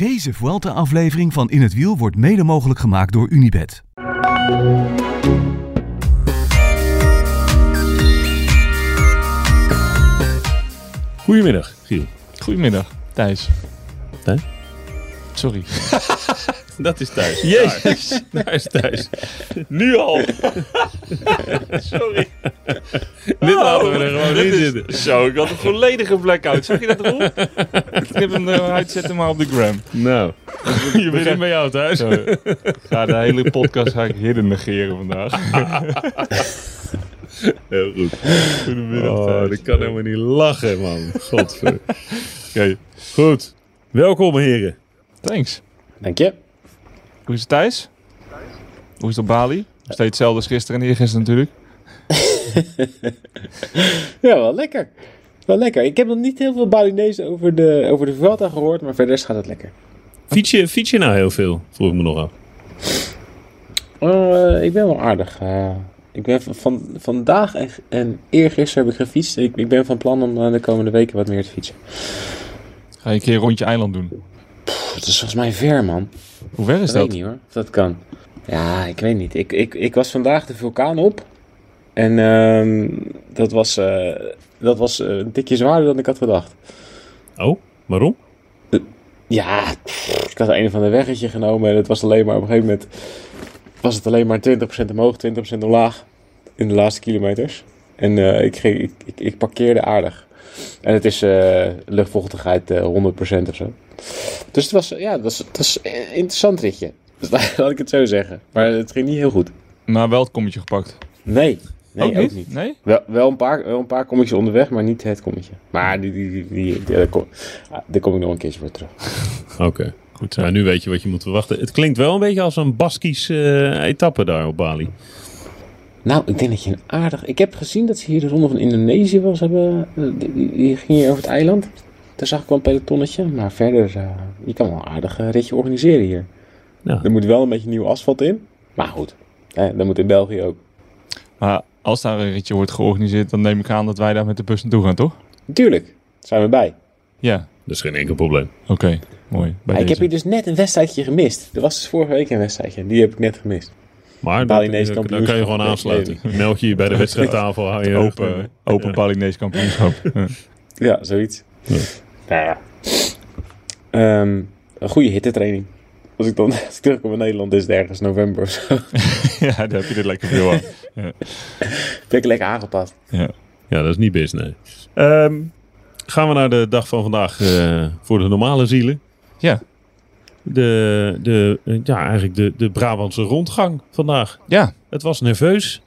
Deze Vuelta-aflevering van In het Wiel wordt mede mogelijk gemaakt door Unibed. Goedemiddag, Giel. Goedemiddag, Thijs. Thijs? Sorry. Dat is thuis. Jezus. Daar is thuis. Nu al. Sorry. Dit laten we er gewoon in is- zitten. Zo, ik had een volledige blackout. Zag je dat erop? Ik knip hem eruit, zet hem maar op de gram. Nou, Je we begin bij jou thuis. Zo, ga de hele podcast ga ik hidden negeren vandaag. Heel goed. Goedemiddag, Oh, Thijs. dat kan helemaal niet lachen, man. Godver. Oké, Goed. Welkom, heren. thanks. Dank je. Hoe is het Thijs? Hoe is het op Bali? Steeds hetzelfde als gisteren en eergisteren natuurlijk. Ja, wel lekker. Wel lekker. Ik heb nog niet heel veel Balinese over de, over de Vuelta gehoord, maar verder gaat het lekker. Fiets je, fiets je nou heel veel? Vroeg ik me nog af. Eh, ik ben wel aardig. eh. ik ben van, van, vandaag en, en eergisteren heb ik gefietst. Ik, ik ben van plan om eh, de komende weken wat meer te fietsen. Ga je een keer een rondje eiland doen. Pff, het is volgens mij ver, man. Hoe ver is Ik weet dat? niet hoor, of dat kan. Ja, ik weet niet. Ik, ik, ik was vandaag de vulkaan op. En ehm, dat was, eh, dat was eh, een tikje zwaarder dan ik had gedacht. Oh, waarom? Ja, pff, ik had een of ander weggetje genomen en het was alleen maar op een gegeven moment was het alleen maar 20% omhoog, 20% omlaag in de laatste kilometers. En eh, ik, ging, ik, ik, ik parkeerde aardig. En het is eh, luchtvochtigheid eh 100% of zo. Dus het was, ja, het was, het was een interessant ritje. Dus laat ik het zo zeggen. Maar het ging niet heel goed. Maar wel het kommetje gepakt. Nee, nee ook, niet. Nee? Wel, wel, een paar, wel een paar kommetjes onderweg, maar niet het kommetje. Maar die, die, die, die, die- daar, kom, ah, daar kom ik nog een keertje voor terug. Oké. Goed. Nou, nu weet je wat je moet verwachten. Het klinkt wel een beetje als een Baskisch eh, etappe daar op Bali. Nou, ik denk dat je een aardig... Ik heb gezien dat ze hier de ronde van Indonesië was hebben. eh, Die, die, die ging hier over het eiland. Daar zag ik wel een pelotonnetje. Maar verder, eh, je kan wel een aardig eh, ritje organiseren hier. Ja. Er moet wel een beetje nieuw asfalt in. Maar goed, hè, dat moet in België ook. Maar als daar een ritje wordt georganiseerd, dan neem ik aan dat wij daar met de bus naartoe gaan, toch? Tuurlijk, zijn we bij. Ja, Dat is geen enkel probleem. oké. Mooi. Bij ik heb hier dus net een wedstrijdje gemist. Er was dus vorige week een wedstrijdje. Die heb ik net gemist. Maar Balinese dan, dan kan je gewoon aansluiten. Meld je je bij de wedstrijdtafel. Hou je open, open Balinese kampioenschap. Ja. Ja, zoiets. Ja. Nou ja. Ehm, een goede hittetraining. Als ik dan als ik terugkom in Nederland is het ergens november of zo. ja, daar heb je dit lekker veel aan. Ben ik lekker aangepast. Ja. Ja, dat is niet best, nee. Ehm, gaan we naar de dag van vandaag eh, voor de normale zielen. Ja. De, de, eh, ja, eigenlijk de, de Brabantse rondgang vandaag. ja, Het was nerveus.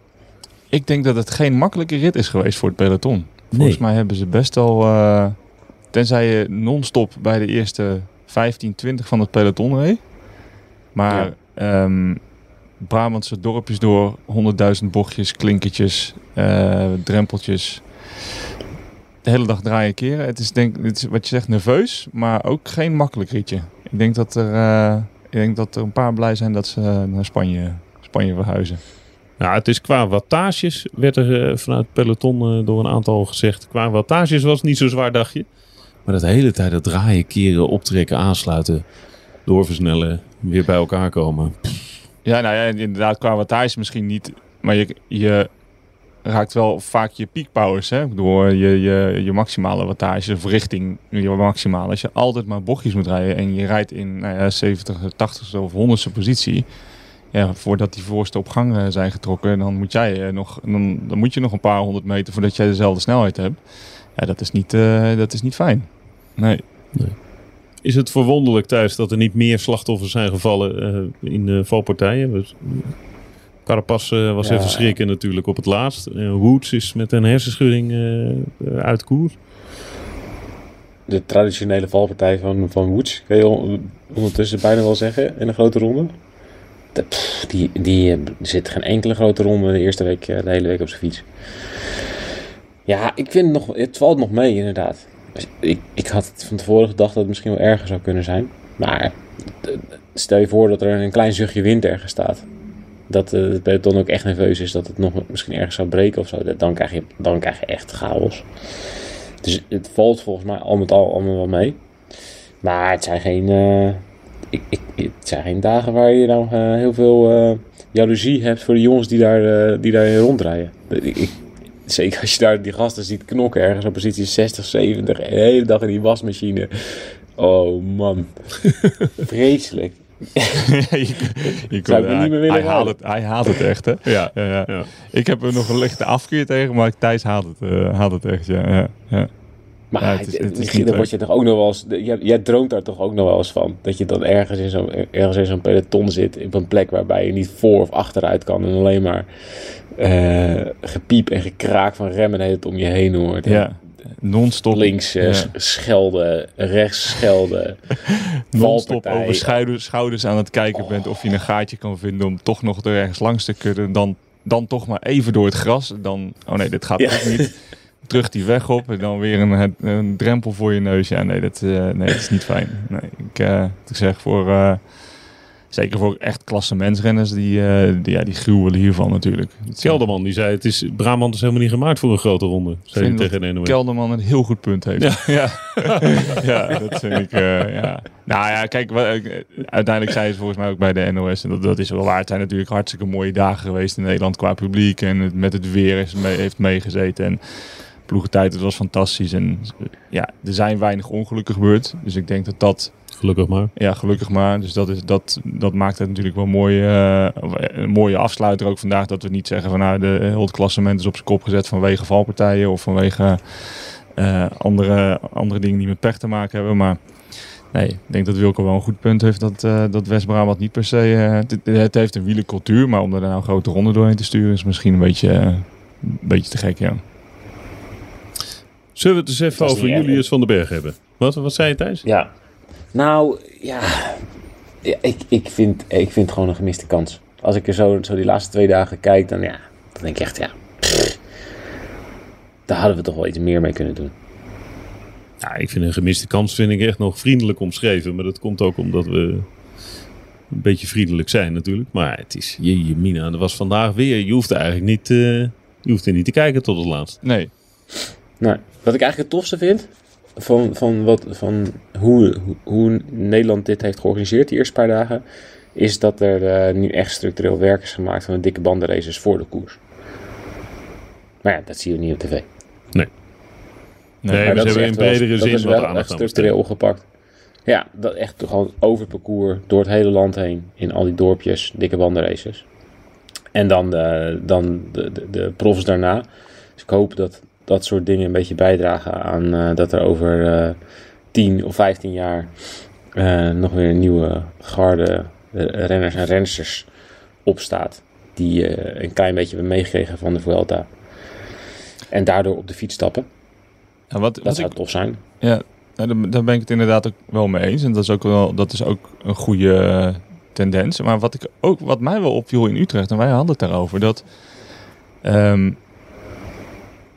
ik denk dat het geen makkelijke rit is geweest voor het peloton. Volgens Nee. mij hebben ze best al, eh, tenzij je non-stop bij de eerste 15, 20 van het peloton reed. Maar ehm, Brabantse dorpjes door, 100.000 bochtjes, klinkertjes, eh, drempeltjes. De hele dag draaien keren. Het is denk het is wat je zegt nerveus, maar ook geen makkelijk ritje. Ik denk dat er, eh, ik denk dat er een paar blij zijn dat ze naar Spanje, Spanje verhuizen. Ja, het is qua wattages, werd er eh, vanuit het peloton eh, door een aantal gezegd. Qua wattages was het niet zo zwaar, dacht je. Maar dat hele tijd dat draaien, keren, optrekken, aansluiten, doorversnellen, weer bij elkaar komen. Ja, nou ja, inderdaad, qua wattage misschien niet. Maar je, je raakt wel vaak je peak powers, hè? Door je, je, je maximale wattage of richting je maximale. Als je altijd maar bochtjes moet rijden en je rijdt in nou ja, 70, 80 of 100ste positie. Ja, voordat die voorste op gang eh, zijn getrokken, dan moet jij eh, nog, dan, dan moet je nog een paar honderd meter voordat jij dezelfde snelheid hebt. Ja, dat is niet, eh, dat is niet fijn. Nee. Is het verwonderlijk thuis dat er niet meer slachtoffers zijn gevallen eh, in de valpartijen? Carapaz eh, was Ja. even schrikken natuurlijk op het laatst. Woods is met een hersenschudding eh, uit koers. De traditionele valpartij van, van Woods, kun je on- ondertussen bijna wel zeggen, in een grote ronde. De- pff, die, die zit geen enkele grote ronde de eerste week, de hele week op zijn fiets. Ja, ik vind het nog, het valt nog mee inderdaad. Ik, ik had van tevoren gedacht dat het misschien wel erger zou kunnen zijn. Maar stel je voor dat er een klein zuchtje wind ergens staat. Dat eh, het peloton ook echt nerveus is dat het nog misschien ergens zou breken of zo. Dan krijg je, dan krijg je echt chaos. Dus het valt volgens mij al met al allemaal wel mee. Maar het zijn geen, eh, ik, ik, het zijn geen dagen waar je nou eh, heel veel eh, jaloezie hebt voor de jongens die daar, die daar rondrijden. Ik- zeker als je daar die gasten ziet knokken ergens op positie 60, 70, de hele dag in die wasmachine. Oh man, vreselijk. je, je Zou ik me niet meer willen hij, haalt het, hij haalt het echt, hè? Ja. Ja, ja. Ja. Ik heb er nog een lichte afkeer tegen, maar Thijs haalt het, eh, haalt het echt, ja. ja, ja. Maar Ja, het het is- is, het is misschien word je toch ook nog wel eens. Jij, jij droomt daar toch ook nog wel eens van. Dat je dan ergens in zo'n ergens in zo'n peloton zit. Op een plek waarbij je niet voor of achteruit kan. En alleen maar eh, gepiep en gekraak van remmen tijd om je heen hoort. ja. Non-stop, Links Ja. sch- schelden, rechts schelden. non-stop over schouders, schouders aan het kijken bent of je een gaatje kan vinden om toch nog er ergens langs te kunnen. Dan, dan toch maar even door het gras. Dan, oh nee, dit gaat Ja. ook niet. Terug die weg op en dan weer een, een drempel voor je neus. Ja, nee, dat, eh, nee, dat is niet fijn. Nee, ik, ik zeg voor, zeker voor echt klassementsrenners, die, eh, die, ja, die gruwelen hiervan natuurlijk. Kelderman die zei, het is, Brabant is helemaal niet gemaakt voor een grote ronde. Zei hij tegen NOS. Kelderman een heel goed punt heeft. Ja, ja. dat vind ik. eh, ja. Nou ja, kijk, ik- uiteindelijk zei het volgens mij ook bij de NOS. En dat, dat is wel waar. Het zijn natuurlijk hartstikke mooie dagen geweest in Nederland qua publiek. En het, met het weer is mee, heeft meegezeten. En ploegentijd, het was fantastisch. En ja, er zijn weinig ongelukken gebeurd. Dus ik denk dat dat Gelukkig maar. ja, gelukkig maar. Dus dat, is, dat, dat maakt het natuurlijk wel mooi, eh, een mooie afsluiter ook vandaag. Dat we niet zeggen van nou, de heel het klassement is op zijn kop gezet vanwege valpartijen of vanwege eh, andere, andere dingen die met pech te maken hebben. Maar nee, ik denk dat Wilco wel een goed punt heeft dat, eh, dat West-Brabant niet per se... het, het heeft een wielencultuur, maar om er nou een grote ronde doorheen te sturen is misschien een beetje, een beetje te gek, ja. Zullen we het eens even over erg. Julius van den Berg hebben? Wat, wat zei je Thijs? Ja. Nou, ja. ja ik, ik, vind, ik vind het gewoon een gemiste kans. Als ik er zo, zo die laatste twee dagen kijk, dan, ja, dan denk ik echt, ja. pff, daar hadden we toch wel iets meer mee kunnen doen. Ja, ik vind een gemiste kans vind ik echt nog vriendelijk omschreven. Maar dat komt ook omdat we een beetje vriendelijk zijn natuurlijk. Maar het is, je mina, er was vandaag weer. Je hoeft eigenlijk niet, eh, je hoeft er niet te kijken tot het laatst. Nee, Nou, wat ik eigenlijk het tofste vind van, van, wat, van hoe, hoe, hoe Nederland dit heeft georganiseerd, die eerste paar dagen, is dat er eh, nu echt structureel werk is gemaakt van de dikke bandenraces voor de koers. Maar ja, dat zie je niet op tv. Nee, nee, maar dat ze is hebben in wel- bredere dat zin is wat wel aandacht structureel opgepakt. Ja, dat echt gewoon over het parcours, door het hele land heen, in al die dorpjes, dikke bandenraces. En dan de, dan de, de, de profs daarna. Dus ik hoop dat dat soort dingen een beetje bijdragen aan eh, dat er over eh 10 of 15 jaar eh, nog weer een nieuwe garde renners en rensters opstaat. Die een klein beetje hebben meegekregen van de Vuelta. En daardoor op de fiets stappen. Ja, wat, Dat wat zou ik, tof zijn. Ja, nou, daar, ben ik het inderdaad ook wel mee eens. En dat is ook wel dat is ook een goede tendens. Maar wat, ik ook, wat mij wel opviel in Utrecht, en wij hadden het daarover, dat ehm,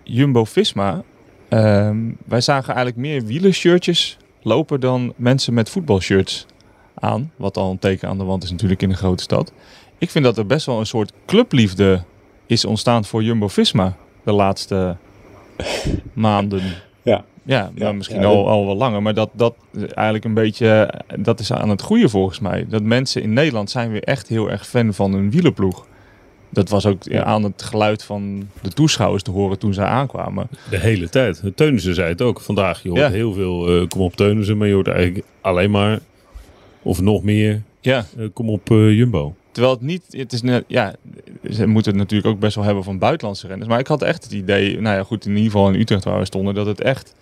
Jumbo-Visma, ehm, wij zagen eigenlijk meer wielershirtjes lopen dan mensen met voetbalshirts aan. Wat al een teken aan de wand is natuurlijk in een grote stad. Ik vind dat er best wel een soort clubliefde is ontstaan voor Jumbo-Visma de laatste maanden. Ja. Ja, Ja, maar misschien ja, al, al wel langer. Maar dat, dat eigenlijk een beetje, dat is aan het groeien volgens mij. Dat mensen in Nederland zijn weer echt heel erg fan van een wielerploeg. Dat was ook aan het geluid van de toeschouwers te horen toen zij aankwamen. De hele tijd. Teunissen zei het ook vandaag. Je hoort Ja. heel veel eh, kom op Teunissen. Maar je hoort eigenlijk alleen maar, of nog meer, Ja, eh, kom op eh, Jumbo. terwijl het niet, het is net, ja, ze moeten het natuurlijk ook best wel hebben van buitenlandse renners. Maar ik had echt het idee, nou ja goed, in ieder geval in Utrecht waar we stonden, dat het echt,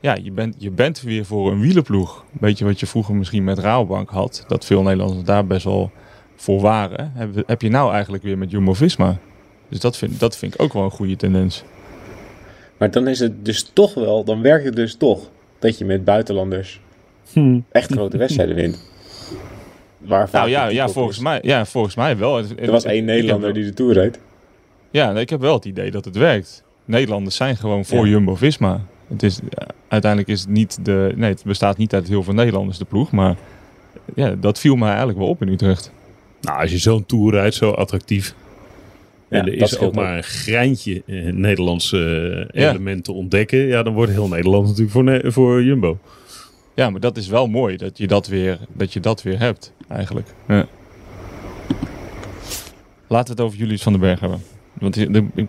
ja, je bent, je bent weer voor een wielerploeg. Beetje wat je vroeger misschien met Rabobank had, dat veel Nederlanders daar best wel voor waren. Heb, heb je nou eigenlijk weer met Jumbo-Visma? Dus dat vind, dat vind ik ook wel een goede tendens. Maar dan is het dus toch wel, dan werkt het dus toch dat je met buitenlanders echt grote wedstrijden wint. Waar Nou ja, ja, volgens is. mij, ja, volgens mij wel. Er was één Nederlander die de Tour reed. Ja, ik heb wel het idee dat het werkt. Nederlanders zijn gewoon voor Ja. Jumbo-Visma. Het is, ja, uiteindelijk is het niet de... Nee, het bestaat niet uit heel veel Nederlanders, de ploeg. Maar ja, dat viel mij eigenlijk wel op in Utrecht. Nou, als je zo'n tour rijdt, zo attractief. Ja, en er is ook maar een greintje eh, Nederlandse eh, Ja. elementen ontdekken. Ja, dan wordt heel Nederland natuurlijk voor, Ne- voor Jumbo. ja, maar dat is wel mooi dat je dat weer, dat je dat weer hebt, eigenlijk. Ja. Laten we het over Julius van den Berg hebben. Want ik, ik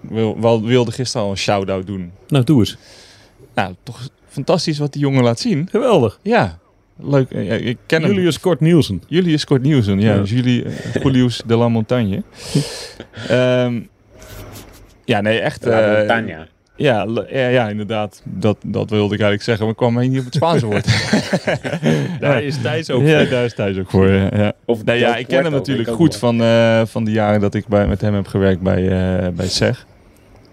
wil, wel, wilde gisteren al een shout-out doen. Nou, doe eens. Nou, toch fantastisch wat die jongen laat zien. Geweldig. Ja, leuk. Ja, Ik ken hem. Julius Kort Nielsen. Julius Kort Nielsen, ja. Ja. Julie, uh, Julius de la Montagne. Ehm, ja, nee, echt. Ja, eh, Tanja. ja, ja, ja, inderdaad. Dat, dat wilde ik eigenlijk zeggen, maar ik kwam heen niet op het Spaanse woord. Daar is Thijs ook ja, voor. daar is Thijs ook voor. Ja. ja. Of Nee, ja, ik ken hem natuurlijk goed van, eh, van de jaren dat ik bij, met hem heb gewerkt bij, eh bij SEG.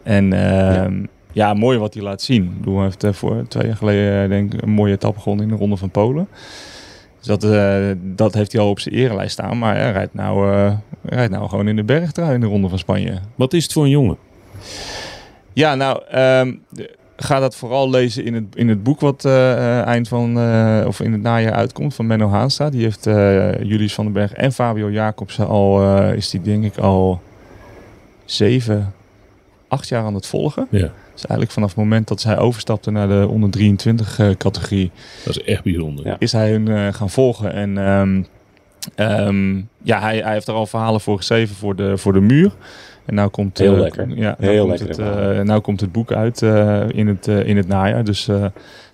En ehm, ja. Mooi wat hij laat zien. Ik bedoel, hij heeft eh, voor twee jaar geleden eh, denk ik, een mooie etappe gewonnen in de Ronde van Polen. Dus dat, eh, dat heeft hij al op zijn erenlijst staan. Maar hij rijdt nou, rijdt nou gewoon in de bergtrui in de Ronde van Spanje. Wat is het voor een jongen? Ja, nou, ehm, ga dat vooral lezen in het, in het boek wat eind van, of in het najaar uitkomt van Menno Haanstra. Die heeft Julius van den Berg en Fabio Jacobsen al, is die denk ik al zeven, acht jaar aan het volgen. Ja. Dus eigenlijk vanaf het moment dat zij overstapte naar de onder 23 eh, categorie, Dat is echt bijzonder. Ja. is hij hun eh, gaan volgen. En ehm, ehm, ja, hij, hij heeft er al verhalen voor geschreven voor de, voor de muur. En nou komt, Heel eh, lekker. Ja, nou Heel komt lekker, Het, eh, nou komt het boek uit eh, in, het, in het najaar. Dus eh,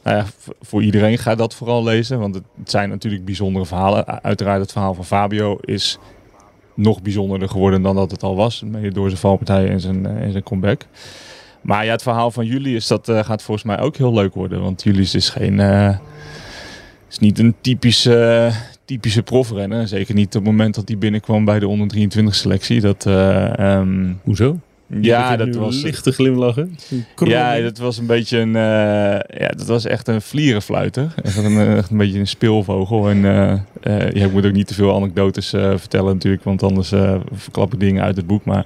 nou ja, voor iedereen ga dat vooral lezen. Want het, zijn natuurlijk bijzondere verhalen. Uiteraard het verhaal van Fabio is nog bijzonderder geworden dan dat het al was. Mede door zijn valpartij en zijn, en zijn comeback. Maar ja, het verhaal van Julius, dat eh, gaat volgens mij ook heel leuk worden. Want Julius is geen... eh, is niet een typische, typische profrenner. Zeker niet op het moment dat hij binnenkwam bij de onder 23 selectie. Dat, eh, ehm, Hoezo? ja, dat was... lichte glimlachen. Ja, dat was een beetje een... eh, ja, dat was echt een vlierenfluiter. Echt een, echt een beetje een speelvogel. En eh, eh, ja, ik moet ook niet te veel anekdotes eh, vertellen natuurlijk. Want anders eh, verklap ik dingen uit het boek. Maar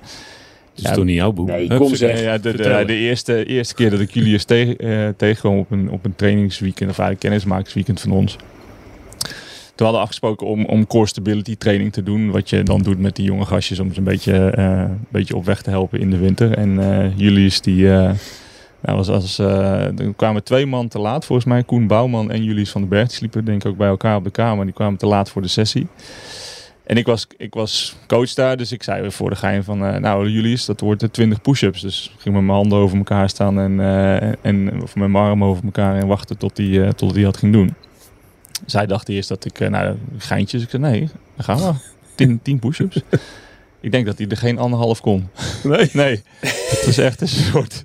Het is Ja, toch niet jouw boek? Nee, Hup, kom ze- zeg. ja, de, de, eerste, eerste keer dat ik Julius tegen, eh, tegenkwam op een, op een trainingsweekend, of eigenlijk kennismakingsweekend van ons. Toen hadden we afgesproken om, om core stability training te doen. Wat je dan doet met die jonge gastjes om ze een beetje, eh, een beetje op weg te helpen in de winter. En eh Julius die... eh, nou, was als, eh, er kwamen twee man te laat, volgens mij. Koen Bouwman en Julius van den Berg. Die sliepen denk ik ook bij elkaar op de kamer. Die kwamen te laat voor de sessie. En ik was, ik was coach daar, dus ik zei voor de gein van... eh, nou, Julius, dat wordt de 20 push-ups. Dus ik ging met mijn handen over elkaar staan en, eh, en of met mijn armen over elkaar en wachten tot hij eh, tot hij dat ging doen. Zij dacht eerst dat ik, eh, nou, geintjes. Ik zei, nee, dan gaan we. 10, 10 push-ups. ik denk dat hij er geen anderhalf kon. Nee. Nee, het was echt een soort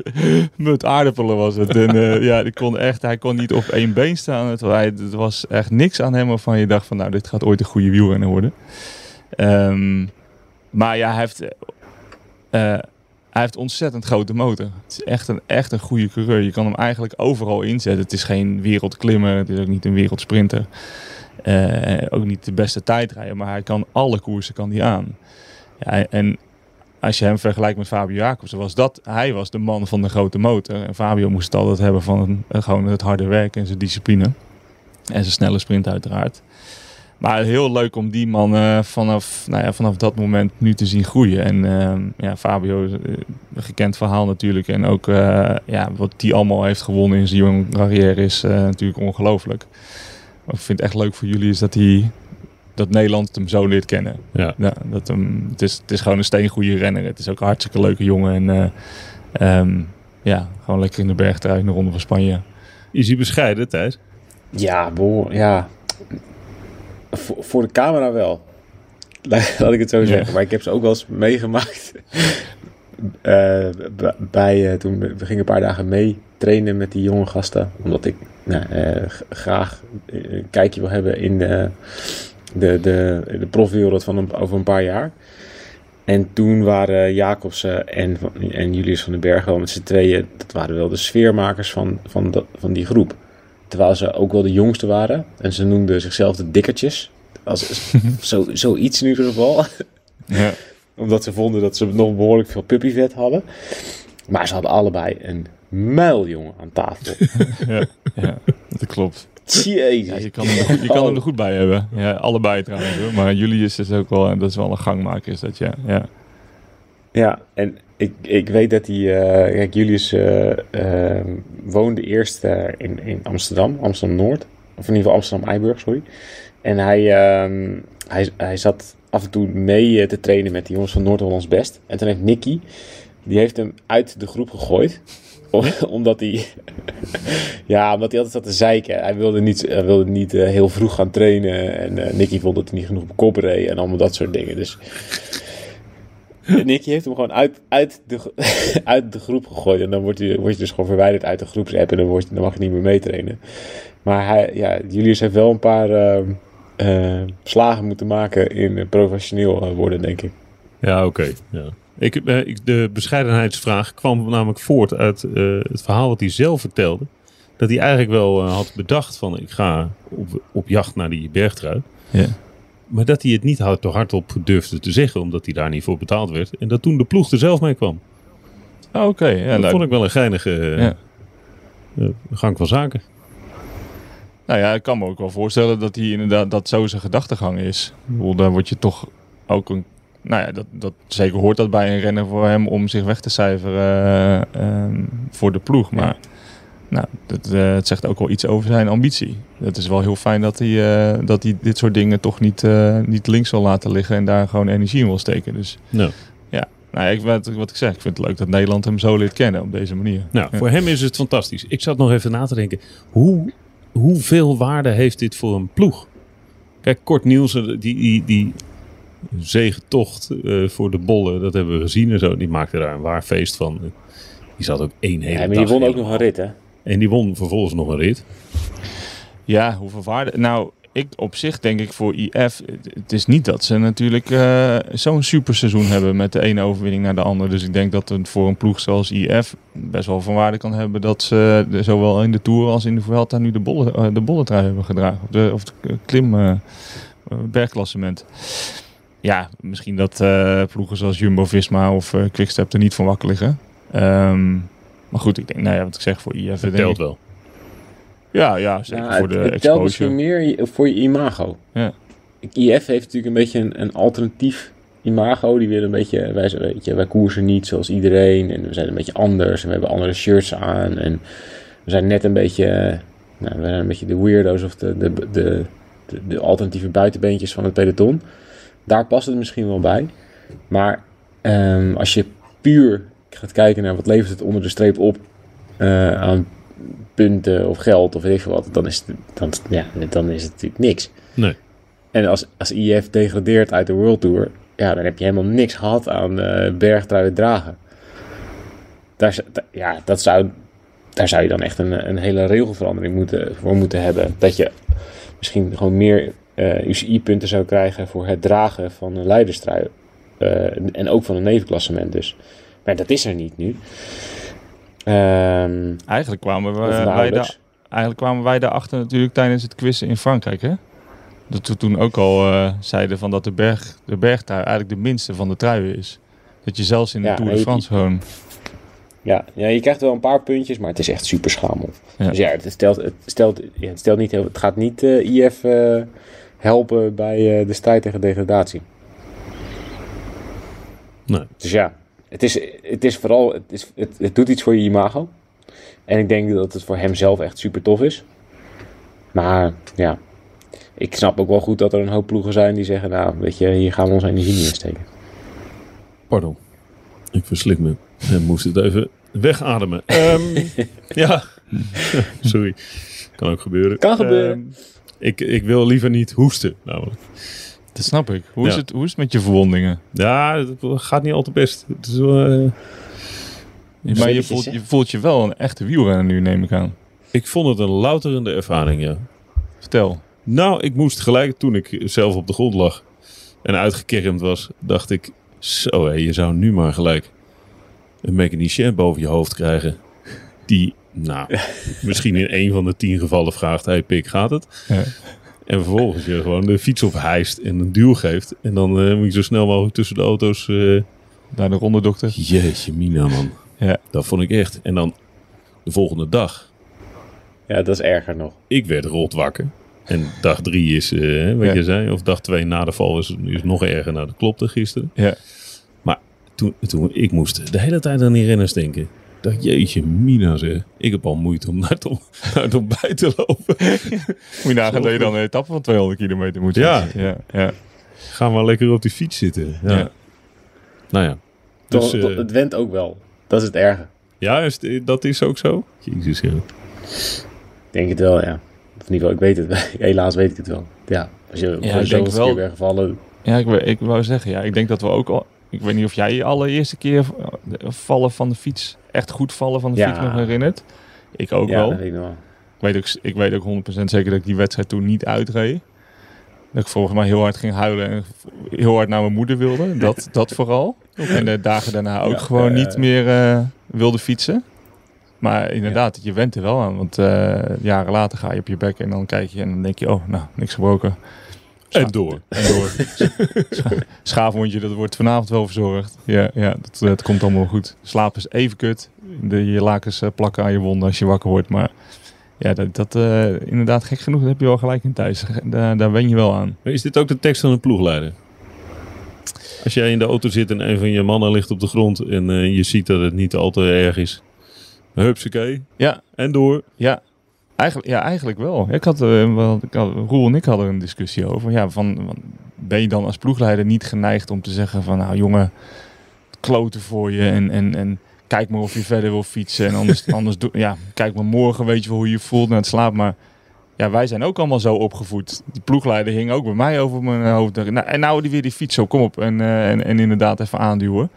mut aardappelen was het. En eh, ja, die kon echt, hij kon niet op één been staan. Het, hij, het was echt niks aan hem waarvan je dacht van nou, dit gaat ooit een goede wielrenner worden. Ehm, maar ja, hij heeft, eh, hij heeft ontzettend grote motor. Het is echt een, echt een goede coureur. Je kan hem eigenlijk overal inzetten. Het is geen wereldklimmer, het is ook niet een wereldsprinter. Eh, ook niet de beste tijdrijder, maar hij kan alle koersen kan die aan. Ja, en als je hem vergelijkt met Fabio Jacobsen, was dat, hij was de man van de grote motor. En Fabio moest het altijd hebben van gewoon het harde werk en zijn discipline. En zijn snelle sprint uiteraard. Maar heel leuk om die man eh, vanaf, nou ja, vanaf dat moment nu te zien groeien. En ehm, ja, Fabio, een gekend verhaal natuurlijk. En ook eh, ja, wat die allemaal heeft gewonnen in zijn jonge carrière is eh, natuurlijk ongelooflijk. Maar ik vind het echt leuk voor jullie is dat hij dat Nederland hem zo leert kennen. Ja. Ja, dat hem, het, is, het is gewoon een steengoede renner. Het is ook een hartstikke leuke jongen. En eh, ehm, ja, gewoon lekker in de bergtrui in de Ronde van Spanje. Is hij bescheiden, Thijs? Ja, behoor, ja. Voor, voor de camera wel. Laat ik het zo Ja. zeggen. Maar ik heb ze ook wel eens meegemaakt. Eh, bij, eh, toen we gingen een paar dagen mee trainen met die jonge gasten. Omdat ik nou, eh, graag een kijkje wil hebben in de, de, de, de profwereld van een, over een paar jaar. En toen waren Jacobsen en, en Julius van den Berg wel met z'n tweeën, dat waren wel de sfeermakers van, van, dat, van die groep. Terwijl ze ook wel de jongste waren. En ze noemden zichzelf de dikkertjes. Als, zo, zoiets in ieder geval. Ja. Omdat ze vonden dat ze nog behoorlijk veel puppyvet hadden. Maar ze hadden allebei een muiljongen aan tafel. ja, ja, dat klopt. Jezus. Ja, je kan, hem, er goed- je kan er goed bij hebben. Ja, allebei trouwens. Hoor. Maar Julius is ook wel, dat is wel een gangmaker. Is dat, ja. ja. Ja, en ik, ik weet dat hij, eh, kijk, Julius eh, eh, woonde eerst eh, in, in Amsterdam, Amsterdam-Noord. Of in ieder geval Amsterdam-Eiburg, sorry. En hij, ehm, hij, hij zat af en toe mee te trainen met die jongens van Noord-Hollands Best. En toen heeft Nicky, die heeft hem uit de groep gegooid. Om- omdat hij, ja, omdat hij altijd zat te zeiken. Hij wilde niet, hij wilde niet heel vroeg gaan trainen. En eh, Nicky vond dat hij niet genoeg op kop reed en allemaal dat soort dingen. Dus Nicky heeft hem gewoon uit, uit, de, uit de groep gegooid. En dan word je, word je dus gewoon verwijderd uit de groepsapp. En dan, word je, dan mag je niet meer meetrainen. Maar hij, ja, Julius heeft wel een paar eh, eh, slagen moeten maken in eh, professioneel eh, worden, denk ik. Ja, oké. Ja. Ik, ik, de bescheidenheidsvraag kwam namelijk voort uit eh, het verhaal wat hij zelf vertelde. Dat hij eigenlijk wel had bedacht van ik ga op, op jacht naar die bergtrui. Ja. Maar dat hij het niet hard, te hardop durfde te zeggen, omdat hij daar niet voor betaald werd. En dat toen de ploeg er zelf mee kwam. Oh, Oké, ja, dat vond ik wel een geinige eh, Ja. eh, gang van zaken. nou ja, ik kan me ook wel voorstellen dat hij inderdaad dat zo zijn gedachtegang is. Daar word je toch ook een. Nou ja, dat, dat, zeker hoort dat bij een renner voor hem om zich weg te cijferen eh, voor de ploeg. Maar nou, dat, eh, het zegt ook wel iets over zijn ambitie. Het is wel heel fijn dat hij, eh, dat hij dit soort dingen toch niet, eh, niet links zal laten liggen en daar gewoon energie in wil steken. Dus Nou, nou, ja, ik, wat, wat ik zeg, ik vind het leuk dat Nederland hem zo leert kennen op deze manier. nou Ja. voor hem is het fantastisch. Ik zat nog even na te denken. Hoe, hoeveel waarde heeft dit voor een ploeg? Kijk, Kort Nielsen, die, die, die zegentocht eh, voor de bollen, dat hebben we gezien en zo. Die maakte daar een waar feest van. Die zat ook één hele Ja, maar die won ook nog een rit, hè? En die won vervolgens nog een rit. Ja, hoeveel waarde? Nou, ik op zich denk ik voor IF, het- is niet dat ze natuurlijk eh, zo'n superseizoen hebben met de ene overwinning naar de andere. Dus ik denk dat het voor een ploeg zoals IF best wel van waarde kan hebben dat ze zowel in de Tour als in de Vuelta nu de, bolle, eh, de bolletrui hebben gedragen. Of, de, of klim eh, bergklassement. Ja, misschien dat ploegen zoals Jumbo-Visma of Quickstep er niet van wakker liggen. Ehm, maar goed, ik denk, nou ja, wat ik zeg voor IF. Telt ik- wel. Ja, ja, zeker Ja, voor het, de het telt misschien meer voor je imago. Ja. IF heeft natuurlijk een beetje een, een alternatief imago. Die willen een beetje, wij, zijn- weet je, wij koersen niet zoals iedereen. En we zijn een beetje anders. En we hebben andere shirts aan. En we zijn net een beetje, eh, nou, we zijn een beetje de weirdo's of de, de, de, de, de alternatieve buitenbeentjes van het peloton. Daar past het misschien wel bij. Maar ehm, als je puur gaat kijken naar wat levert het onder de streep op eh, aan punten of geld of weet ik veel wat, dan is het, dan, ja, dan is het natuurlijk niks. Nee. En als, als IF degradeert uit de World Tour, ja, dan heb je helemaal niks gehad aan bergtruien dragen. Daar, ja, dat zou, daar zou je dan echt een, een hele regelverandering moeten, voor moeten hebben. Dat je misschien gewoon meer eh, UCI-punten zou krijgen voor het dragen van een leiderstrui. En ook van een nevenklassement dus. Maar dat is er niet nu. Ehm Eigenlijk kwamen, we, of wij daar, eigenlijk kwamen wij daarachter natuurlijk tijdens het quizzen in Frankrijk. Hè? Dat we toen ook al eh, zeiden van dat de, berg, de bergtrui eigenlijk de minste van de truien is. Dat je zelfs in de Ja, Tour de France gewoon... Ja, ja, je krijgt wel een paar puntjes, maar het is echt super schamel. Ja. Dus ja, het stelt, het stelt, ja, het stelt niet heel, het gaat niet eh, IF eh, helpen bij eh, de strijd tegen degradatie. Nee. Dus ja, het is, het is vooral, het, is, het, het doet iets voor je imago. En ik denk dat het voor hem zelf echt super tof is. Maar ja, ik snap ook wel goed dat er een hoop ploegen zijn die zeggen, nou weet je, hier gaan we onze energie niet in steken. Pardon. Ik verslik me. En moest het even wegademen. Ehm, ja. Sorry. Kan ook gebeuren. Kan gebeuren. Ehm, ik, ik wil liever niet hoesten. namelijk. Dat snap ik. Hoe, is het, hoe is het met je verwondingen? Ja, het gaat niet al te best. Het is wel, eh, Maar je voelt, je voelt je wel een echte wielrenner nu, neem ik aan. ik vond het een louterende ervaring, ja. Vertel. Nou, ik moest gelijk toen ik zelf op de grond lag en uitgekermd was, dacht ik, zo hé, je zou nu maar gelijk een mechanicien boven je hoofd krijgen. Die, nou, misschien in één van de tien gevallen vraagt, hey pik, gaat het? Ja. En vervolgens je gewoon de fiets ophijst en een duw geeft. En dan eh, moet je zo snel mogelijk tussen de auto's... eh, Naar de ronde dokter. jeetje mina man. Ja. Dat vond ik echt. En dan de volgende dag Ja, dat is erger nog. ik werd rot wakker. En dag drie is, eh, wat Ja. je zei, of dag twee na de val is, is nog erger. Nou, dat klopte gisteren. Ja. toen, toen, ik moest de hele tijd aan die renners denken. Dacht, jeetje, Mina zeg. Ik heb al moeite om naar het, om- naar het ontbijt te lopen. Moet je nagaan dat je dan een etappe van 200 kilometer moet Ja. ja, ja. Ga maar lekker op die fiets zitten. Ja. Ja. Nou ja. Toch, Dus, eh, toch- het went ook wel. Dat is het erge. ja, is dat is ook zo? Jezus, ja. Ik denk het wel, ja. Of in ieder geval, ik weet het. Helaas weet ik het wel. Ja, als je Ja, ik denk wel- keer gevallen. Ja, ik, wou- ik wou zeggen, ja, ik denk dat we ook al... Ik weet niet of jij je allereerste keer eh, vallen van de fiets, echt goed vallen van de Ja. fiets nog herinnert. Ik ook ja, wel. dat weet ik wel. Ik weet, ook, ik weet ook 100% zeker dat ik die wedstrijd toen niet uitreed. Dat ik volgens mij heel hard ging huilen en heel hard naar mijn moeder wilde. Dat, dat vooral. En de dagen daarna ook Ja, gewoon ja. niet meer eh, wilde fietsen. Maar inderdaad, je went er wel aan. Want eh, jaren later ga je op je bek en dan kijk je en dan denk je... Oh, nou, niks gebroken. En door. En door. Scha- Schaafwondje, dat wordt vanavond wel verzorgd. Ja, ja dat, dat komt allemaal goed. Slaap is even kut. De, je lakens eh, plakken aan je wonden als je wakker wordt. Maar ja, dat, dat eh, inderdaad gek genoeg, dat heb je wel gelijk in thuis. Daar, daar wen je wel aan. Is dit ook de tekst van een ploegleider? Als jij in de auto zit en een van je mannen ligt op de grond en eh, je ziet dat het niet al te erg is. Hupsakee. Ja, En door. ja. Eigenlijk, ja, eigenlijk wel. Ik had, ik had, Roel en ik hadden een discussie over. Ja, van, ben je dan als ploegleider niet geneigd om te zeggen van... Nou jongen, kloten voor je en, en, en kijk maar of je verder wil fietsen. En anders, anders doe, ja, kijk maar morgen, weet je wel hoe je je voelt naar het slaap. Maar ja, wij zijn ook allemaal zo opgevoed. Die ploegleider hing ook bij mij over mijn hoofd. Nou, en nou die weer die fiets zo, kom op. En, eh, en, en inderdaad even aanduwen.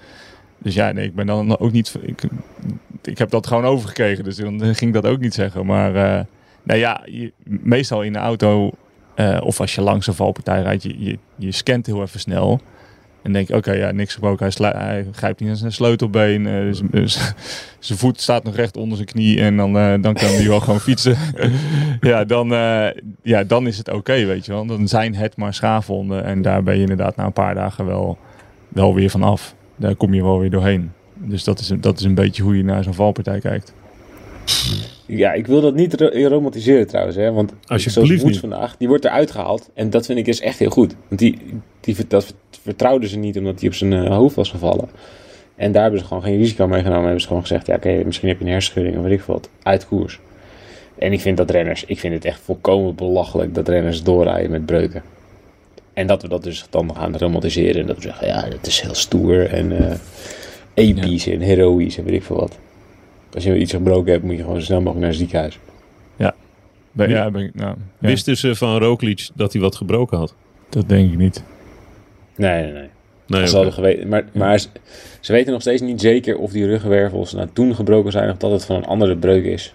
Dus ja, nee, ik ben dan ook niet... Ik, ik heb dat gewoon overgekregen, dus dan ging ik dat ook niet zeggen. Maar eh nou ja, je- meestal in de auto, eh, of als je langs een valpartij rijdt, je, je, je scant heel even snel. En denk oké, ja, niks gebroken. Hij, hij grijpt niet aan zijn sleutelbeen. eh, dus- dus zijn voet staat nog recht onder zijn knie. En dan, dan kan hij wel gewoon fietsen. ja, dan, ja, dan is het oké, weet je wel. Dan zijn het maar schaafwonden. En daar ben je inderdaad na een paar dagen wel, wel weer van af. Daar kom je wel weer doorheen. Dus dat is, een- dat is een beetje hoe je naar zo'n valpartij kijkt. Ja, ik wil dat niet ro- romantiseren trouwens, hè. Want zoals Woods niet. vandaag, die wordt eruit gehaald. En dat vind ik is echt heel goed. Want die, die, dat vertrouwden ze niet omdat hij op zijn eh, hoofd was gevallen. En daar hebben ze gewoon geen risico mee genomen. Hebben ze gewoon gezegd, ja oké, misschien heb je een hersenschudding of weet ik veel wat. Uit koers. En ik vind dat renners, ik vind het echt volkomen belachelijk dat renners doorrijden met breuken. En dat we dat dus dan gaan romantiseren. En dat we zeggen, ja, dat is heel stoer en eh episch en heroïs en weet ik veel wat. Als je iets gebroken hebt, moet je gewoon zo snel mogelijk naar het ziekenhuis. Ben, Ja. ja, ben ik, nou, ja, Wisten ze van Roglic dat hij wat gebroken had? dat denk ik niet. Nee, nee, nee. Nee, Ze hadden geweten, maar maar ze, ze weten nog steeds niet zeker of die ruggenwervels nou toen gebroken zijn of dat het van een andere breuk is.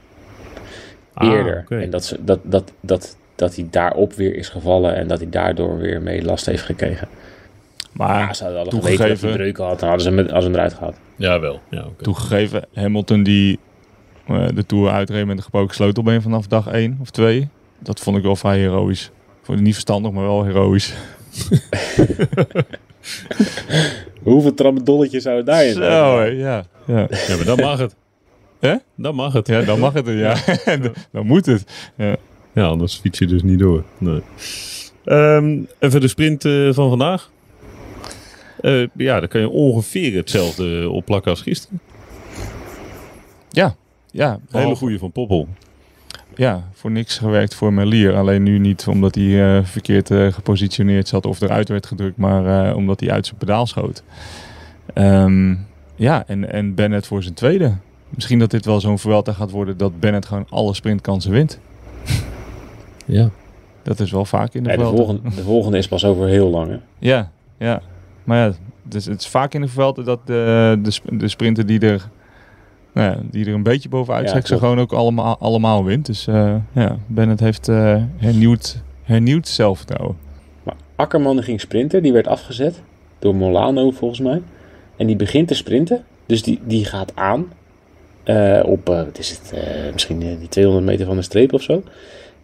Ah, Eerder. oké. En dat, ze, dat, dat, dat, dat hij daarop weer is gevallen en dat hij daardoor weer mee last heeft gekregen. Maar Ja, ze hadden al geweten dat toegegeven- hij breuken had, dan hadden ze hem, als hem eruit gehad. Jawel. Ja, oké. toegegeven, Hamilton die eh, de Tour uitreed met een gebroken sleutelbeen vanaf dag 1 of 2. Dat vond ik wel vrij heroïs. Vond ik niet verstandig, maar wel heroïs. Hoeveel tramadolletjes zou het daarin zijn? Zo, ja. Ja. Ja, maar dan mag het. Hè? Dan mag het. ja, dan mag het ja. dan, dan moet het. Ja, anders fiets je dus niet door. Nee. Ehm, even de sprint eh, van vandaag. Eh, ja, dan kan je ongeveer hetzelfde opplakken als gisteren. Ja, ja. Hele goede van Poppel. Ja, voor niks gewerkt voor Melier. Alleen nu niet omdat hij eh, verkeerd gepositioneerd zat of eruit werd gedrukt, maar omdat hij uit zijn pedaal schoot. Ehm, ja, en, en Bennett voor zijn tweede. Misschien dat dit wel zo'n Vuelta gaat worden dat Bennett gewoon alle sprintkansen wint. Ja. Dat is wel vaak in de Ja, de, volgende, de volgende is pas over heel lang. Hè? Ja, ja. Maar ja, dus het is vaak in de Vuelta dat de, de, de sprinter die er, nou ja, die er een beetje bovenuit Ja, zegt, ze gewoon ook allemaal, allemaal wint. Dus eh, ja, Bennett heeft eh, hernieuwd, hernieuwd zelfvertrouwen. Maar Akkerman ging sprinten, die werd afgezet door Molano volgens mij. En die begint te sprinten, dus die, die gaat aan eh, op, eh, wat is het, eh, misschien die 200 meter van de streep of zo.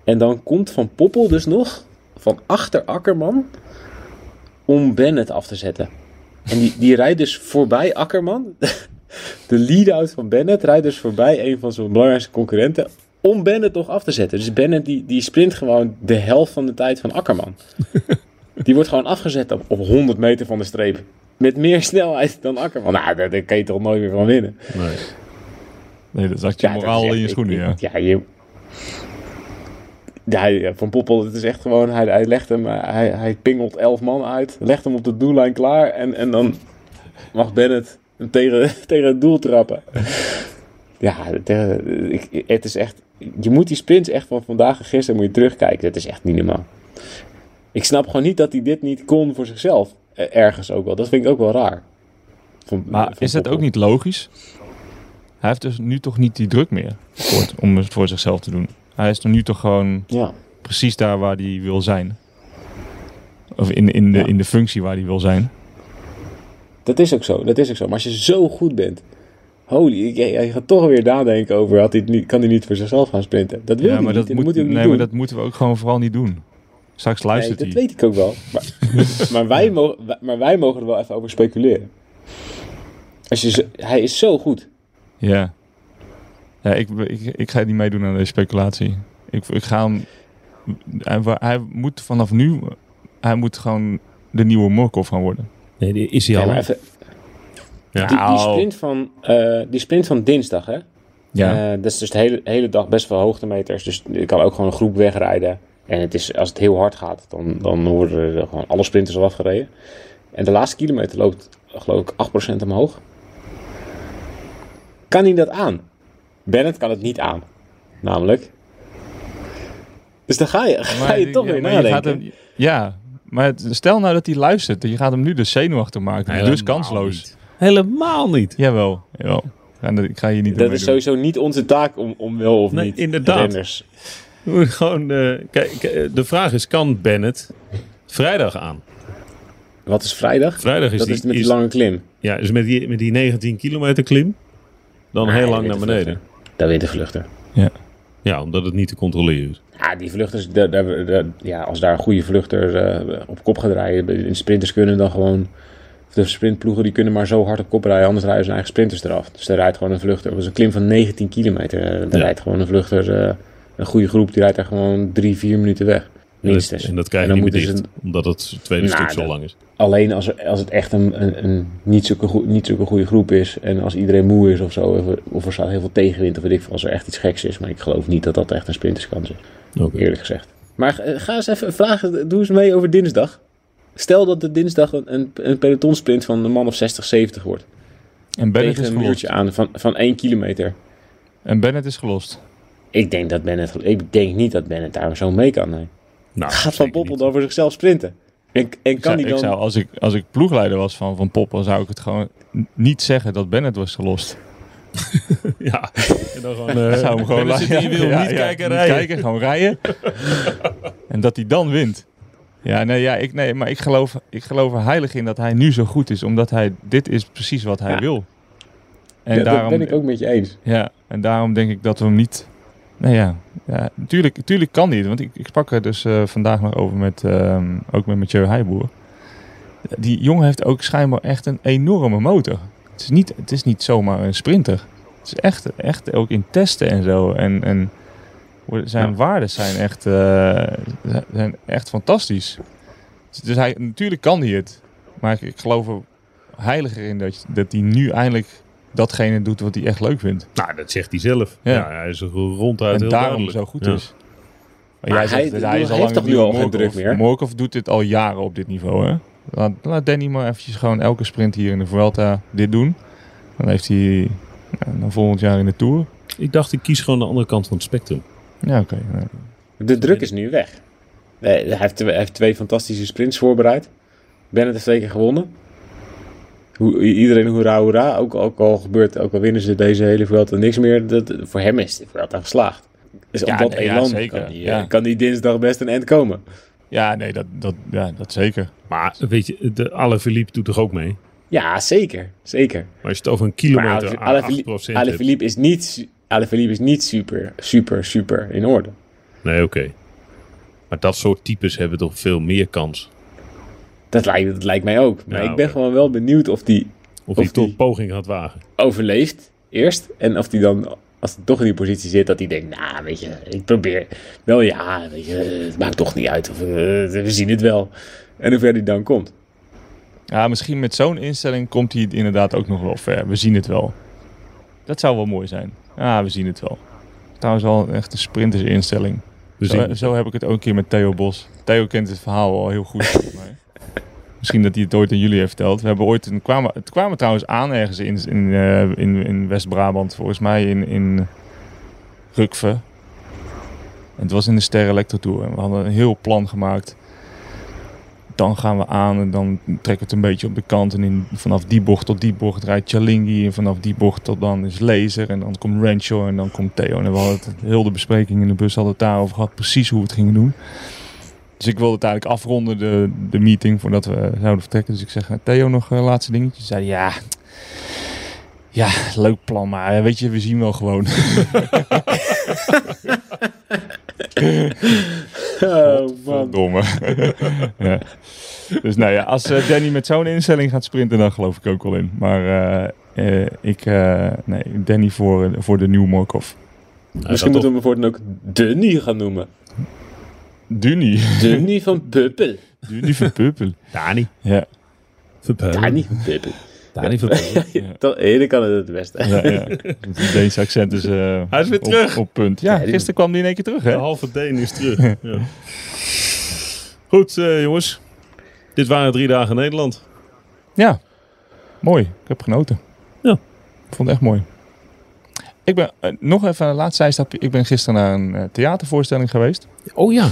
En dan komt Van Poppel dus nog van achter Akkerman om Bennett af te zetten. En die, die rijdt dus voorbij Akkerman. De lead-out van Bennett rijdt dus voorbij een van zijn belangrijkste concurrenten om Bennett toch af te zetten. Dus Bennett die, die sprint gewoon de helft van de tijd van Akkerman. Die wordt gewoon afgezet op, op 100 meter van de streep. met meer snelheid dan Akkerman. Nou, daar, daar kan je toch nooit meer van winnen. Nee. Nee, dat zat je Ja, moraal echt- in je ik- schoenen, ja. Ja, je... Ja, Van Poppel, het is echt gewoon, hij, hij legt hem, hij, hij pingelt elf man uit, legt hem op de doellijn klaar en, en dan mag Bennett hem tegen, tegen het doel trappen. Ja, het is echt, je moet die sprints echt van vandaag en gisteren moet je terugkijken, dat is echt niet normaal. Ik snap gewoon niet dat hij dit niet kon voor zichzelf, eh, ergens ook wel, dat vind ik ook wel raar. Van- Maar van is het ook niet logisch? Hij heeft dus nu toch niet die druk meer om het voor zichzelf te doen. Hij is er nu toch gewoon Ja. precies daar waar hij wil zijn. Of in, in, de, Ja. in de functie waar hij wil zijn. Dat is ook zo, dat is ook zo. Maar als je zo goed bent, holy, je, je gaat toch weer nadenken over, had hij niet, kan hij niet voor zichzelf gaan sprinten? Dat wil ja, hij maar niet, dat, moet, hij nee, doen. maar dat moeten we ook gewoon vooral niet doen. Straks Nee, luistert dat hij. weet ik ook wel. Maar, maar, wij mogen, maar wij mogen er wel even over speculeren. Als je, zo- hij is zo goed. Ja. Ja, ik, ik, ik ga niet meedoen aan deze speculatie. Ik, ik ga hem... Hij, hij moet vanaf nu... Hij moet gewoon de nieuwe Morkov gaan worden. Nee, die is hij al. even, Ja. die, die, sprint van, eh, die sprint van dinsdag, hè? Ja. Eh, dat is dus de hele, hele dag best wel hoogtemeters. Dus je kan ook gewoon een groep wegrijden. En het is, als het heel hard gaat, dan, dan worden er gewoon alle sprinters al afgereden. En de laatste kilometer loopt, geloof ik, 8% omhoog. Kan hij dat aan? Bennett kan het niet aan. Namelijk. Dus dan ga je, ga je die- toch ja, weer maar je gaat nadenken. hem- ja, maar het- stel nou dat hij luistert. Je gaat hem nu dus zenuwachtig maken. Helemaal dus kansloos. niet. Helemaal niet. Jawel, jawel. Ik ga hier niet Dat is sowieso niet onze taak om, om wel of Nee, niet inderdaad. renners. Gewoon, eh, kijk, kijk, de vraag is, kan Bennett vrijdag aan? Wat is vrijdag? Vrijdag is dat die, is met die is- lange klim. ja, is met, die, met die 19 kilometer klim. Dan Nee, heel lang naar de beneden. Dat weet de vluchter. Ja, omdat het niet te controleren is. Ja, die vluchters, daar, daar, daar- ja, als daar een goede vluchter eh, op kop gaat rijden, in sprinters kunnen dan gewoon, of de sprintploegen die kunnen maar zo hard op kop rijden, anders rijden ze hun eigen sprinters eraf. Dus daar rijdt gewoon een vluchter. Dat is een klim van 19 kilometer. Eh, Daar Ja. rijdt gewoon een vluchter, eh, een goede groep, die rijdt daar gewoon drie, vier minuten weg. Minstens. En dat krijg je niet meer dicht, omdat het tweede Nou, stuk zo dat- lang is. Alleen als, er, als het echt een, een, een niet, zulke goe- niet zulke goede groep is en als iedereen moe is of zo, of er, of er staat heel veel tegenwind of weet ik veel, als er echt iets geks is. Maar ik geloof niet dat dat echt een sprinterskans is. Oké. eerlijk gezegd. Maar ga eens even vragen, doe eens mee over dinsdag. Stel dat de dinsdag een, een, een pelotonsprint van een man of 60, 70 wordt. En Bennett tegen is een gelost. muurtje aan van, van 1 kilometer. En Bennett is gelost. Ik denk, dat Bennett, ik denk niet dat Bennett daar zo mee kan. Nee. Nou, Gaat Van Poppel niet. dan voor zichzelf sprinten? En, en Ik kan zou, die ik dan... zou, als, ik, als ik ploegleider was van, van Poppel, zou ik het gewoon niet zeggen dat Bennett was gelost. Ja, en dan gewoon, eh, Ik zou hem gewoon je wiel, Ja, niet ja, kijken niet rijden. kijken, gewoon rijden. en dat hij dan wint. Ja, nee, ja, ik, nee maar ik geloof, ik geloof er heilig in dat hij nu zo goed is, omdat hij, dit is precies wat hij Ja. wil. En Ja, daarom, dat ben ik ook met je eens. Ja, en daarom denk ik dat we hem niet. Nou ja, ja tuurlijk, tuurlijk kan niet. Want ik, ik sprak er dus eh, vandaag nog over met, ehm, ook met Mathieu Heijboer. Die jongen heeft ook schijnbaar echt een enorme motor. Het is niet, het is niet zomaar een sprinter. Het is echt, echt ook in testen en zo. En, en zijn Ja. waarden zijn echt, eh, zijn echt fantastisch. Dus hij, natuurlijk kan hij het. Maar ik, ik geloof er heiliger in dat, dat hij nu eindelijk datgene doet wat hij echt leuk vindt. Nou, dat zegt hij zelf. Ja. Ja, hij is ronduit En heel daarom duidelijk. zo goed Ja. is. Maar, Maar jij zegt, hij- dat hij is al heeft lang toch nu al geen druk meer? Morkov doet dit al jaren op dit niveau. Hè? Laat, laat Danny maar eventjes gewoon elke sprint hier in de Vuelta dit doen. Dan heeft hij nou, dan volgend jaar in de Tour. Ik dacht, ik kies gewoon de andere kant van het spectrum. Ja, oké. De druk is nu weg. Nee, hij, heeft, hij heeft twee fantastische sprints voorbereid. Bennett heeft twee keer gewonnen. Hoe, iedereen hoera hoera. Ook, ook al gebeurt, ook al winnen ze deze hele Vuelta niks meer. Dat, voor hem is de Vuelta geslaagd. Dus Ja, op dat nee, ja, zeker. kan, die, Ja. eh, kan die dinsdag best een end komen. Ja, nee, dat, dat, ja, dat zeker. Maar weet je, de Alaphilippe doet toch ook mee? Ja, zeker. Zeker. Maar als je het over een kilometer Alaphilippe 8% hebt. Alaphilippe is niet, Alaphilippe is niet super, super, super in orde. Nee, oké. Maar dat soort types hebben toch veel meer kans. Dat lijkt, dat lijkt mij ook. Maar Ja, ik ben gewoon wel benieuwd of die Of, Of die toch die- poging gaat wagen. overleeft eerst. En of die dan, als hij toch in die positie zit, dat hij denkt, nou weet je, ik probeer wel ja, weet je, het maakt toch niet uit. Of, eh, we zien het wel. En hoe ver hij dan komt. Ja, misschien met zo'n instelling komt hij inderdaad ook nog wel ver. We zien het wel. Dat zou wel mooi zijn. Ja, we zien het wel. Trouwens wel echt een sprintersinstelling. We Zo, zien- zo heb ik het ook een keer met Theo Bos. Theo kent het verhaal al heel goed. volgens mij. Misschien dat hij het ooit aan jullie heeft verteld. We hebben ooit een, kwamen, het kwamen trouwens aan ergens in, in, eh, in, in West-Brabant. Volgens mij in, in Rukve. En het was in de Ster Electro Tour. En we hadden een heel plan gemaakt. Dan gaan we aan en dan trekken we het een beetje op de kant. En in, vanaf die bocht tot die bocht rijdt Chalingi. En vanaf die bocht tot dan is Laser. En dan komt Rancho en dan komt Theo. En we hadden heel de bespreking in de bus hadden het daarover gehad. Precies hoe we het gingen doen. Dus ik wilde het eigenlijk afronden, de, de meeting, voordat we zouden vertrekken. Dus ik zeg, Theo, nog een laatste dingetje? Zei ja, ja, leuk plan, maar eh, weet je, we zien wel gewoon. Oh, man. Domme. ja. Dus nou ja, als eh, Danny met zo'n instelling gaat sprinten, dan geloof ik ook wel in. Maar eh, eh, ik, eh, nee, Danny voor, eh, voor de nieuwe Morkov. Misschien moeten we hem voortaan ook Dunny gaan noemen. Dunny. Dunny van Puppel. Dunny van Puppel. Dani. Ja. Verpeulen. Danny van Puppel. Dani Verpeulen. Ja. Dat, eh, dat kan het het beste. Ja, ja. Het Deense accent is eh, Hij is weer op- terug. Op, punt. Ja, Ja, gisteren kwam die in één keer terug, De hè? halve Deen is terug. ja. Goed, eh, jongens. Dit waren drie dagen Nederland. Ja, mooi. Ik heb genoten. Ja. Ik vond het echt mooi. Ik ben eh, nog even een laatste zijstapje. Ik ben gisteren naar een theatervoorstelling geweest. Oh ja,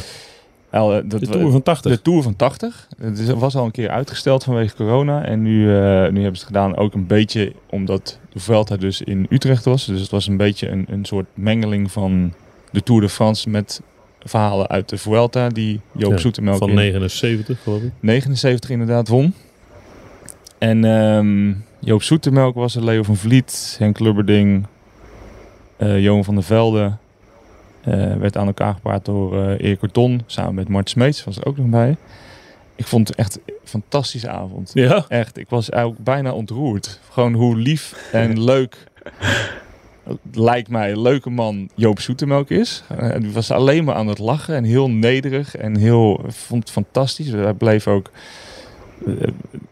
de wa- Tour van 80. de Tour van 80. Het was al een keer uitgesteld vanwege corona. En nu, eh, nu hebben ze het gedaan ook een beetje omdat de Vuelta dus in Utrecht was. Dus het was een beetje een, een soort mengeling van de Tour de France met verhalen uit de Vuelta. Die Joop Ja, Zoetemelk Van in 79, geloof ik. 79 inderdaad won. En ehm, Joop Zoetemelk was er, Leo van Vliet, Henk Lubberding, eh Johan van der Velde. Eh, werd aan elkaar gepaard door eh Erik Corton, samen met Mart Smeets, was er ook nog bij. Ik vond het echt een fantastische avond. Ja. Echt, ik was eigenlijk bijna ontroerd. Gewoon hoe lief en leuk, lijkt mij, een leuke man Joop Zoetemelk is. Uh, die was alleen maar aan het lachen en heel nederig en heel, vond het fantastisch. Hij bleef ook,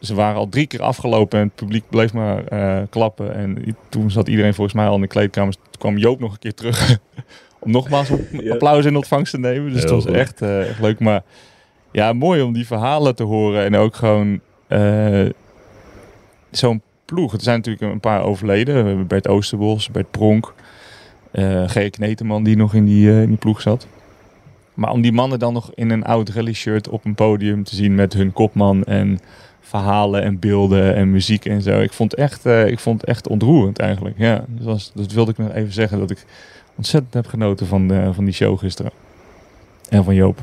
ze waren al drie keer afgelopen en het publiek bleef maar klappen. En toen zat iedereen volgens mij al in de kleedkamer. Toen kwam Joop nog een keer terug om nogmaals Ja. applaus in ontvangst te nemen. Dus Heel het was echt, eh, echt leuk. Maar ja, mooi om die verhalen te horen en ook gewoon eh, zo'n ploeg. Er zijn natuurlijk een paar overleden. We hebben Bert Oosterbos, Bert Pronk, eh G. Kneteman die nog in die, in die ploeg zat. Maar om die mannen dan nog in een oud rally shirt op een podium te zien met hun kopman en verhalen en beelden en muziek en zo. Ik vond het echt, ik vond echt ontroerend eigenlijk. Ja, dat, was, dat wilde ik nog even zeggen dat ik ontzettend heb genoten van, de, van die show gisteren. En van Joop.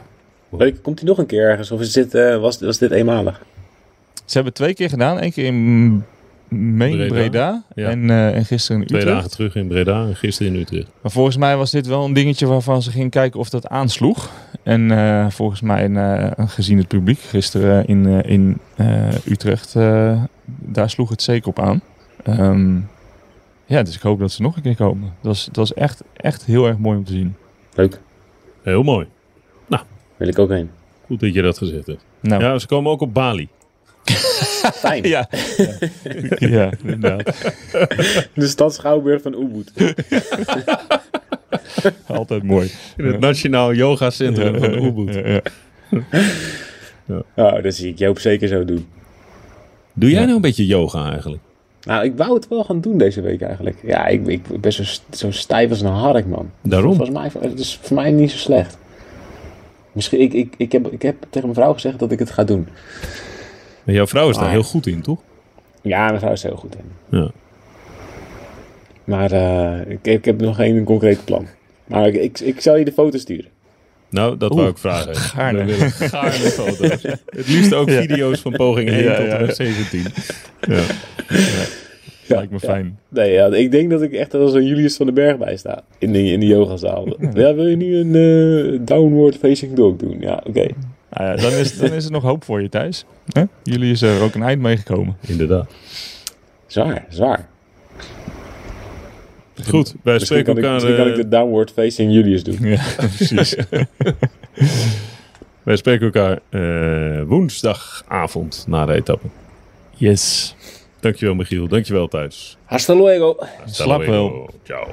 Komt hij nog een keer ergens? Of is dit, eh, was, was dit eenmalig? Ze hebben het twee keer gedaan. Eén keer in Main Breda. Breda, Ja. en, eh, en gisteren in Twee Utrecht. dagen terug in Breda en gisteren in Utrecht. Maar volgens mij was dit wel een dingetje waarvan ze gingen kijken of dat aansloeg. En eh, volgens mij, eh, gezien het publiek gisteren in, eh, in eh, Utrecht, eh, daar sloeg het zeker op aan. Ehm, ja, dus ik hoop dat ze nog een keer komen. Dat was, dat was echt, echt heel erg mooi om te zien. Leuk. Heel mooi. Wil ik ook heen. Goed dat je dat gezegd hebt. Nou, Ja, ze komen ook op Bali. Fijn. ja. ja. ja, inderdaad. De stad Schouwburg van Ubud. Altijd mooi. In het Nationaal Yoga Centrum van Ubud. Ja, ja. Oh, dat zie ik Joop zeker zo doen. Doe jij Ja. nou een beetje yoga eigenlijk? Nou, ik wou het wel gaan doen deze week eigenlijk. Ja, ik, ik ben zo, zo stijf als een hark, man. Daarom. Volgens mij, het is voor mij niet zo slecht. Misschien, ik, ik, ik, heb, ik heb tegen mijn vrouw gezegd dat ik het ga doen. Maar jouw vrouw is daar heel goed in, toch? Ja, mijn vrouw is er heel goed in. Ja. Maar eh, ik, ik heb nog geen concreet plan. Maar ik, ik, ik zal je de foto sturen. Nou, dat Oeh, wou ik vragen. gaarne. We gaarne foto's. Het liefst ook Ja. video's van poging 1 Ja, tot ja. en met 17. Ja. Lijkt me Ja. fijn. Nee, ja, ik denk dat ik echt als een Julius van den Berg bij sta. In de, in de yogazaal. Ja, wil je nu een eh, downward facing dog doen? Ja, oké. Nou ja, dan, is, dan is er nog hoop voor je thuis. Hè? Jullie is er ook een eind meegekomen. Inderdaad. Zwaar, zwaar. Goed, wij spreken kan, ik, elkaar... misschien kan ik eh, de downward facing Julius doen. Ja, precies. Wij spreken elkaar eh, woensdagavond na de etappe. Yes. Dankjewel Michiel, dankjewel Thijs. Hasta luego. Slap wel. Ciao.